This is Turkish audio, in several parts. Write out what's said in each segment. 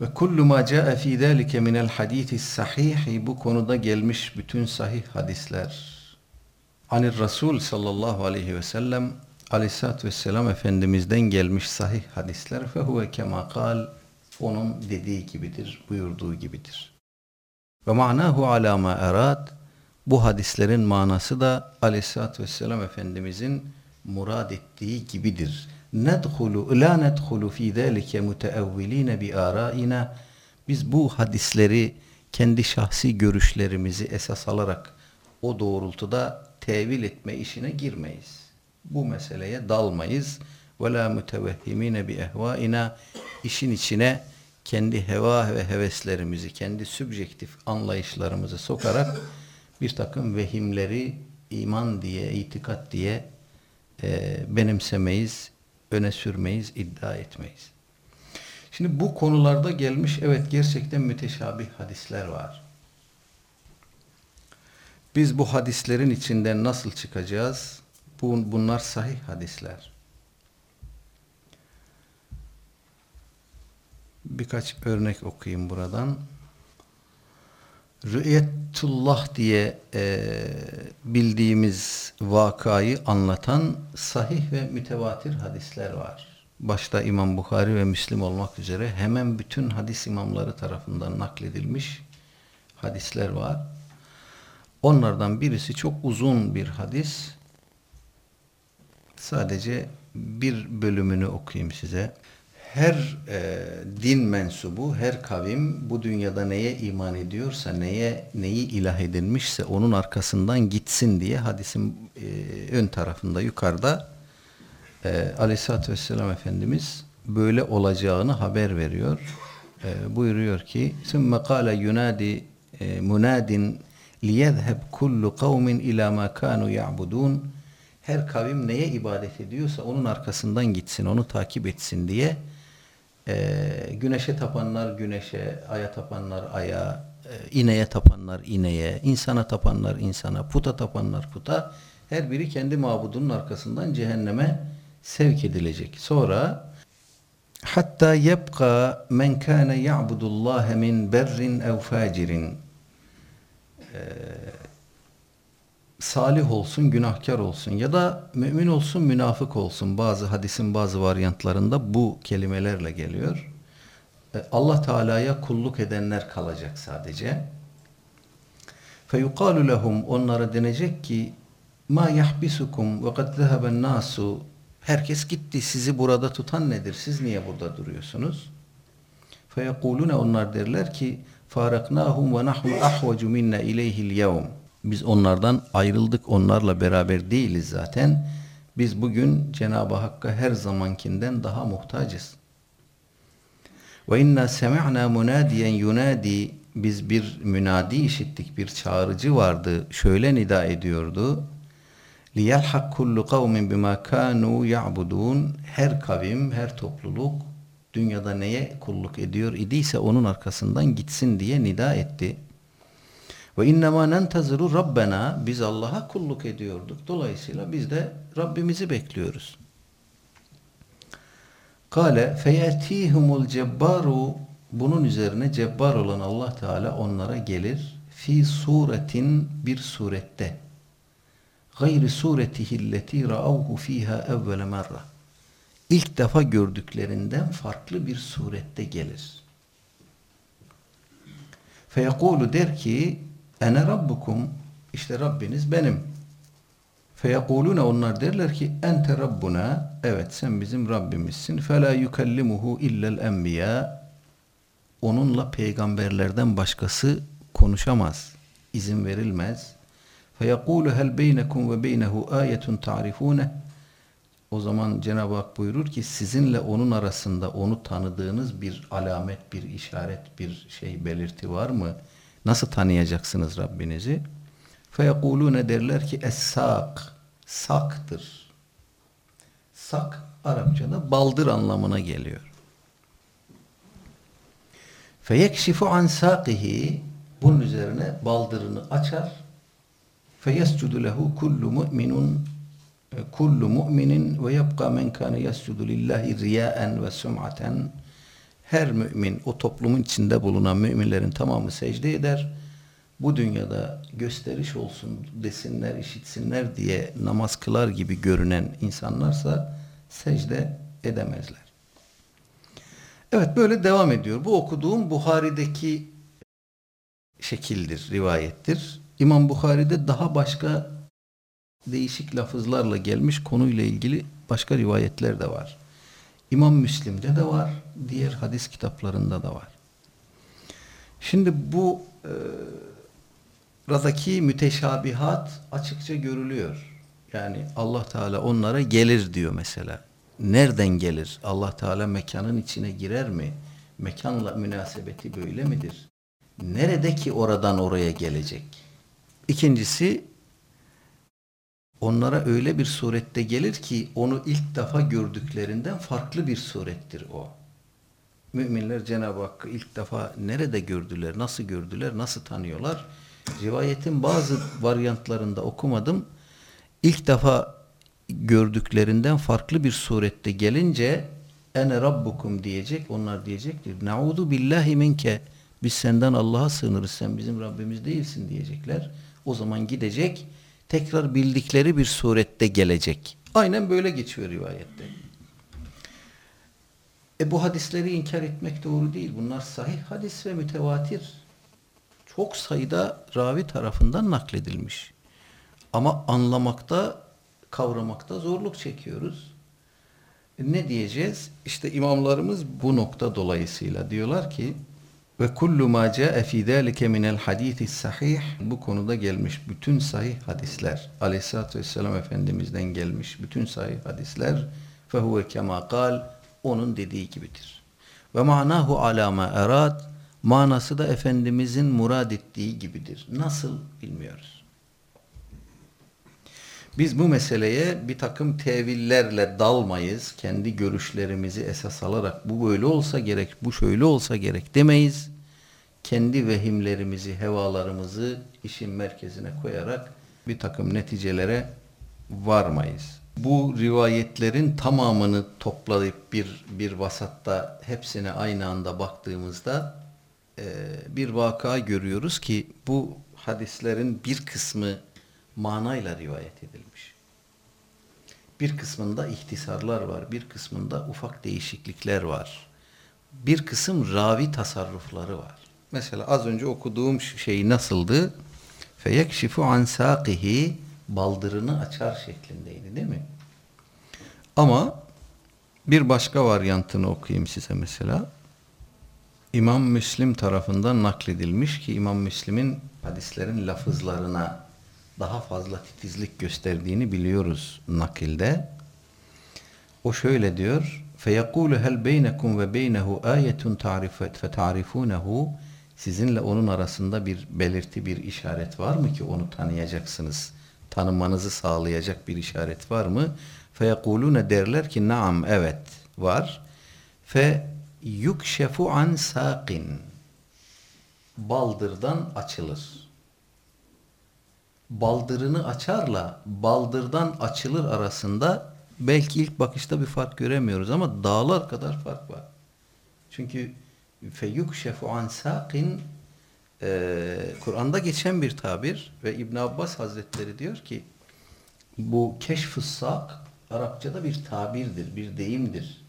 Ve kullu ma caa fi zalika min el hadisi sahih bu konuda gelmiş bütün sahih hadisler. Anir Resul sallallahu aleyhi ve sellem aleyhissalatü vesselam Efendimiz'den gelmiş sahih hadisler fe huve kema kal onun dediği gibidir, buyurduğu gibidir. Ve ma'nahu ala ma erad bu hadislerin manası da aleyhissalatü vesselam Efendimiz'in murad ettiği gibidir. Nedhulu la nedhulu fi zalike muteevvilin bi araina biz bu hadisleri kendi şahsi görüşlerimizi esas alarak o doğrultuda tevil etme işine girmeyiz. Bu meseleye dalmayız. Ve la mütevehhimine bi ehvaina işin içine kendi heva ve heveslerimizi, kendi sübjektif anlayışlarımızı sokarak bir takım vehimleri iman diye, itikat diye e, benimsemeyiz, öne sürmeyiz, iddia etmeyiz. Şimdi bu konularda gelmiş evet gerçekten müteşabih hadisler var. Biz bu hadislerin içinden nasıl çıkacağız? Bu, bunlar sahih hadisler. Birkaç örnek okuyayım buradan. Rü'yetullah diye e, bildiğimiz vakayı anlatan sahih ve mütevatir hadisler var. Başta İmam Bukhari ve Müslim olmak üzere hemen bütün hadis imamları tarafından nakledilmiş hadisler var. Onlardan birisi çok uzun bir hadis. Sadece bir bölümünü okuyayım size Her e, din mensubu, her kavim bu dünyada neye iman ediyorsa, neye neyi ilah edinmişse onun arkasından gitsin diye hadisin e, ön tarafında yukarıda e, Aleyhisselatü Vesselam Efendimiz böyle olacağını haber veriyor. E, buyuruyor ki ثُمَّ قَالَ يُنَادِ مُنَادٍ لِيَذْهَبْ كُلُّ قَوْمٍ اِلَى مَا كَانُوا يَعْبُدُونَ Her kavim neye ibadet ediyorsa onun arkasından gitsin, onu takip etsin diye e, güneşe tapanlar güneşe, aya tapanlar aya, e, ineğe tapanlar ineğe, insana tapanlar insana, puta tapanlar puta her biri kendi mabudunun arkasından cehenneme sevk edilecek. Sonra hatta yebqa men kana ya'budullaha min berrin ev facirin ee, salih olsun, günahkar olsun ya da mümin olsun, münafık olsun. Bazı hadisin bazı varyantlarında bu kelimelerle geliyor. Ee, Allah Teala'ya kulluk edenler kalacak sadece. Feyukalu lehum onlara denecek ki ma yahbisukum ve kad zeheben nasu herkes gitti sizi burada tutan nedir siz niye burada duruyorsunuz feyekulune onlar derler ki faraknahum ve nahnu ahvacu minna ileyhil yevm. Biz onlardan ayrıldık, onlarla beraber değiliz zaten. Biz bugün Cenab-ı Hakk'a her zamankinden daha muhtacız. Ve inna semi'na munadiyen yunadi biz bir münadi işittik, bir çağrıcı vardı. Şöyle nida ediyordu. لِيَلْحَقْ كُلُّ قَوْمٍ بِمَا كَانُوا يَعْبُدُونَ Her kavim, her topluluk dünyada neye kulluk ediyor idiyse onun arkasından gitsin diye nida etti. Ve innema nentazuru rabbena biz Allah'a kulluk ediyorduk. Dolayısıyla biz de Rabbimizi bekliyoruz. Kale feyetihumul cebbaru bunun üzerine cebbar olan Allah Teala onlara gelir. Fi suretin bir surette. Gayri suretihilleti ra'avhu fiha evvele merra ilk defa gördüklerinden farklı bir surette gelir. Feyekulu der ki ene rabbukum işte Rabbiniz benim. Feyekulune onlar derler ki ente rabbuna evet sen bizim Rabbimizsin. Fela yukellimuhu illel enbiya onunla peygamberlerden başkası konuşamaz. izin verilmez. Feyekulu hel beynekum ve beynehu ayetun ta'rifune o zaman Cenab-ı Hak buyurur ki sizinle onun arasında onu tanıdığınız bir alamet, bir işaret, bir şey belirti var mı? Nasıl tanıyacaksınız Rabbinizi? Feyekulune derler ki es-sak, saktır. Sak Arapçada baldır anlamına geliyor. Feyekşifu an sakihi bunun üzerine baldırını açar. Feyescudu lehu kullu mu'minun kullu mu'minin ve yabqa men kana yascudu lillahi riyaen ve sum'aten her mümin o toplumun içinde bulunan müminlerin tamamı secde eder. Bu dünyada gösteriş olsun desinler, işitsinler diye namaz kılar gibi görünen insanlarsa secde edemezler. Evet böyle devam ediyor. Bu okuduğum Buhari'deki şekildir, rivayettir. İmam Buhari'de daha başka değişik lafızlarla gelmiş konuyla ilgili başka rivayetler de var. İmam Müslim'de de var, diğer hadis kitaplarında da var. Şimdi bu e, radaki müteşabihat açıkça görülüyor. Yani Allah Teala onlara gelir diyor mesela. Nereden gelir? Allah Teala mekanın içine girer mi? Mekanla münasebeti böyle midir? Nerede ki oradan oraya gelecek? İkincisi onlara öyle bir surette gelir ki onu ilk defa gördüklerinden farklı bir surettir o. Müminler Cenab-ı Hakk'ı ilk defa nerede gördüler, nasıl gördüler, nasıl tanıyorlar? Rivayetin bazı varyantlarında okumadım. İlk defa gördüklerinden farklı bir surette gelince ene rabbukum diyecek. Onlar diyecektir. Naudu billahi minke. Biz senden Allah'a sığınırız. Sen bizim Rabbimiz değilsin diyecekler. O zaman gidecek. Tekrar bildikleri bir surette gelecek. Aynen böyle geçiyor rivayette. E bu hadisleri inkar etmek doğru değil. Bunlar sahih hadis ve mütevatir. Çok sayıda ravi tarafından nakledilmiş. Ama anlamakta, kavramakta zorluk çekiyoruz. E ne diyeceğiz? İşte imamlarımız bu nokta dolayısıyla diyorlar ki ve kullu ma ca'e fi zalike minel hadisi sahih bu konuda gelmiş bütün sahih hadisler Aleyhisselatü Vesselam Efendimiz'den gelmiş bütün sahih hadisler fehuve kema kal onun dediği gibidir. Ve manahu ala ma erad manası da Efendimizin murad ettiği gibidir. Nasıl bilmiyoruz. Biz bu meseleye bir takım tevillerle dalmayız. Kendi görüşlerimizi esas alarak bu böyle olsa gerek, bu şöyle olsa gerek demeyiz. Kendi vehimlerimizi, hevalarımızı işin merkezine koyarak bir takım neticelere varmayız. Bu rivayetlerin tamamını toplayıp bir bir vasatta hepsine aynı anda baktığımızda e, bir vaka görüyoruz ki bu hadislerin bir kısmı manayla rivayet edilmiş. Bir kısmında ihtisarlar var, bir kısmında ufak değişiklikler var. Bir kısım ravi tasarrufları var. Mesela az önce okuduğum şey nasıldı? Feyekşifu an saqihi baldırını açar şeklindeydi değil mi? Ama bir başka varyantını okuyayım size mesela. İmam Müslim tarafından nakledilmiş ki İmam Müslim'in hadislerin lafızlarına daha fazla titizlik gösterdiğini biliyoruz nakilde. O şöyle diyor: "Feyekulu hel beynekum ve beynehu ayetun ta'rifet feta'rifunehu" Sizinle onun arasında bir belirti, bir işaret var mı ki onu tanıyacaksınız? Tanımanızı sağlayacak bir işaret var mı? Feyekulune derler ki naam evet var. Yukşefu an saqin baldırdan açılır baldırını açarla baldırdan açılır arasında belki ilk bakışta bir fark göremiyoruz ama dağlar kadar fark var. Çünkü feyukşefu an saqin e, Kur'an'da geçen bir tabir ve İbn Abbas Hazretleri diyor ki bu keşf sak Arapçada bir tabirdir, bir deyimdir.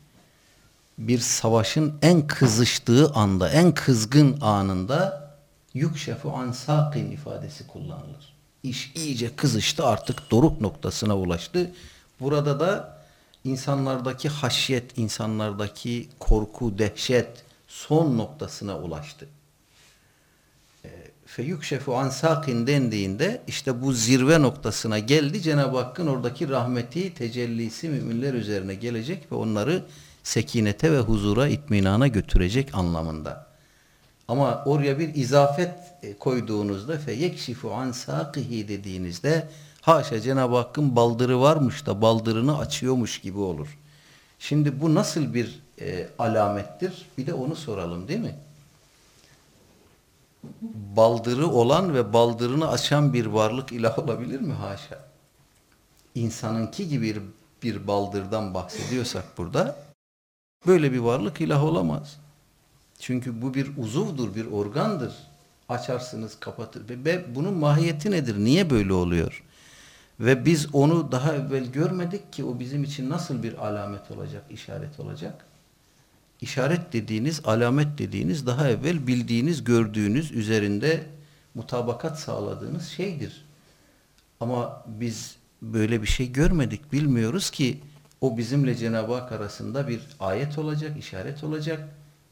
Bir savaşın en kızıştığı anda, en kızgın anında yukşefu an saqin ifadesi kullanılır iş iyice kızıştı artık doruk noktasına ulaştı. Burada da insanlardaki haşyet, insanlardaki korku, dehşet son noktasına ulaştı. E, Feyükşefu an sakin dendiğinde işte bu zirve noktasına geldi. Cenab-ı Hakk'ın oradaki rahmeti, tecellisi müminler üzerine gelecek ve onları sekinete ve huzura, itminana götürecek anlamında. Ama oraya bir izafet e, koyduğunuzda fe yekşifu an saqihi dediğinizde haşa Cenab-ı Hakk'ın baldırı varmış da baldırını açıyormuş gibi olur. Şimdi bu nasıl bir e, alamettir? Bir de onu soralım değil mi? Baldırı olan ve baldırını açan bir varlık ilah olabilir mi? Haşa. İnsanınki gibi bir baldırdan bahsediyorsak burada böyle bir varlık ilah olamaz. Çünkü bu bir uzuvdur, bir organdır. Açarsınız, kapatır. Ve- Ve bunun mahiyeti nedir? Niye böyle oluyor? Ve biz onu daha evvel görmedik ki o bizim için nasıl bir alamet olacak, işaret olacak? İşaret dediğiniz, alamet dediğiniz daha evvel bildiğiniz, gördüğünüz, üzerinde mutabakat sağladığınız şeydir. Ama biz böyle bir şey görmedik, bilmiyoruz ki o bizimle Cenab-ı Hak arasında bir ayet olacak, işaret olacak.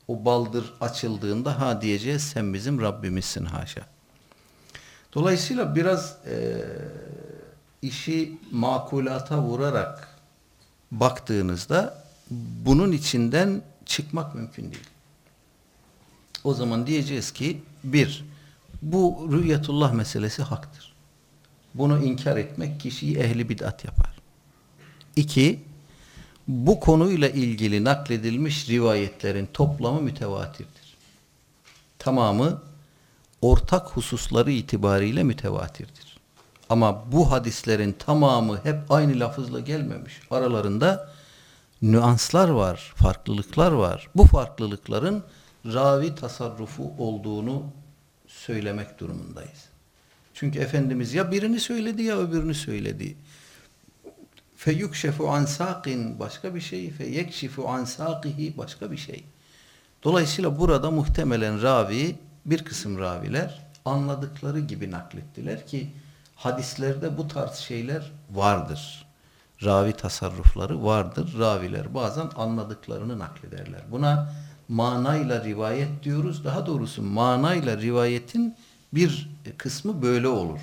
O baldır açıldığında ha diyeceğiz sen bizim Rabbimizsin haşa. Dolayısıyla biraz eee, işi makulata vurarak baktığınızda bunun içinden çıkmak mümkün değil. O zaman diyeceğiz ki bir, bu rüyetullah meselesi haktır. Bunu inkar etmek kişiyi ehli bid'at yapar. İki, bu konuyla ilgili nakledilmiş rivayetlerin toplamı mütevatirdir. Tamamı ortak hususları itibariyle mütevatirdir. Ama bu hadislerin tamamı hep aynı lafızla gelmemiş. Aralarında nüanslar var, farklılıklar var. Bu farklılıkların ravi tasarrufu olduğunu söylemek durumundayız. Çünkü Efendimiz ya birini söyledi ya öbürünü söyledi. Feyukşefu an saqin başka bir şey, feyekşifu an saqihi başka bir şey. Dolayısıyla burada muhtemelen ravi, bir kısım raviler anladıkları gibi naklettiler ki hadislerde bu tarz şeyler vardır. Ravi tasarrufları vardır. Raviler bazen anladıklarını naklederler. Buna manayla rivayet diyoruz. Daha doğrusu manayla rivayetin bir kısmı böyle olur.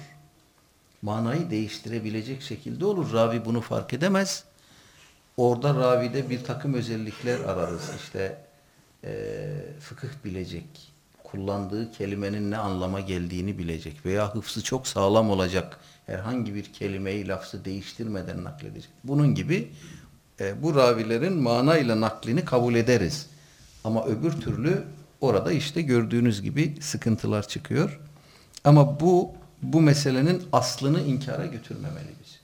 Manayı değiştirebilecek şekilde olur. Ravi bunu fark edemez. Orada ravide bir takım özellikler ararız. İşte eee, fıkıh bilecek, kullandığı kelimenin ne anlama geldiğini bilecek veya hıfzı çok sağlam olacak. Herhangi bir kelimeyi, lafzı değiştirmeden nakledecek. Bunun gibi e, bu ravilerin manayla naklini kabul ederiz. Ama öbür türlü orada işte gördüğünüz gibi sıkıntılar çıkıyor. Ama bu bu meselenin aslını inkara götürmemeli bizi.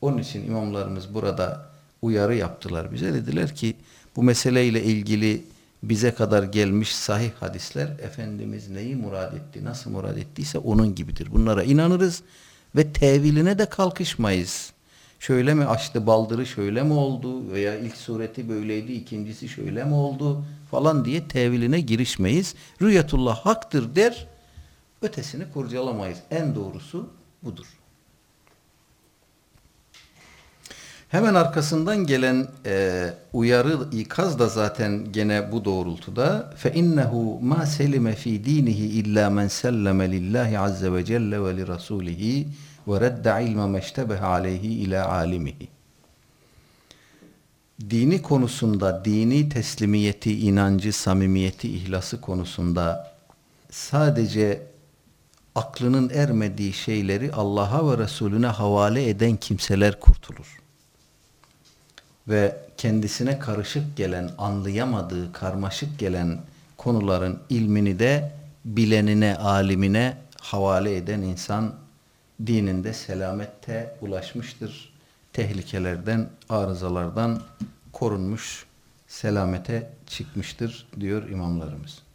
Onun için imamlarımız burada uyarı yaptılar bize. Dediler ki bu meseleyle ilgili bize kadar gelmiş sahih hadisler Efendimiz neyi murad etti, nasıl murad ettiyse onun gibidir. Bunlara inanırız ve teviline de kalkışmayız. Şöyle mi açtı baldırı şöyle mi oldu veya ilk sureti böyleydi ikincisi şöyle mi oldu falan diye teviline girişmeyiz. Rüyetullah haktır der ötesini kurcalamayız. En doğrusu budur. Hemen arkasından gelen e, uyarı ikaz da zaten gene bu doğrultuda fe innehu ma selime fi dinihi illa men selleme lillahi azze ve celle ve li rasulihi ve redda ilme meştebehe aleyhi ila alimihi. Dini konusunda, dini teslimiyeti, inancı, samimiyeti, ihlası konusunda sadece aklının ermediği şeyleri Allah'a ve Resulüne havale eden kimseler kurtulur ve kendisine karışık gelen, anlayamadığı, karmaşık gelen konuların ilmini de bilenine, alimine havale eden insan dininde selamette ulaşmıştır. Tehlikelerden, arızalardan korunmuş, selamete çıkmıştır diyor imamlarımız.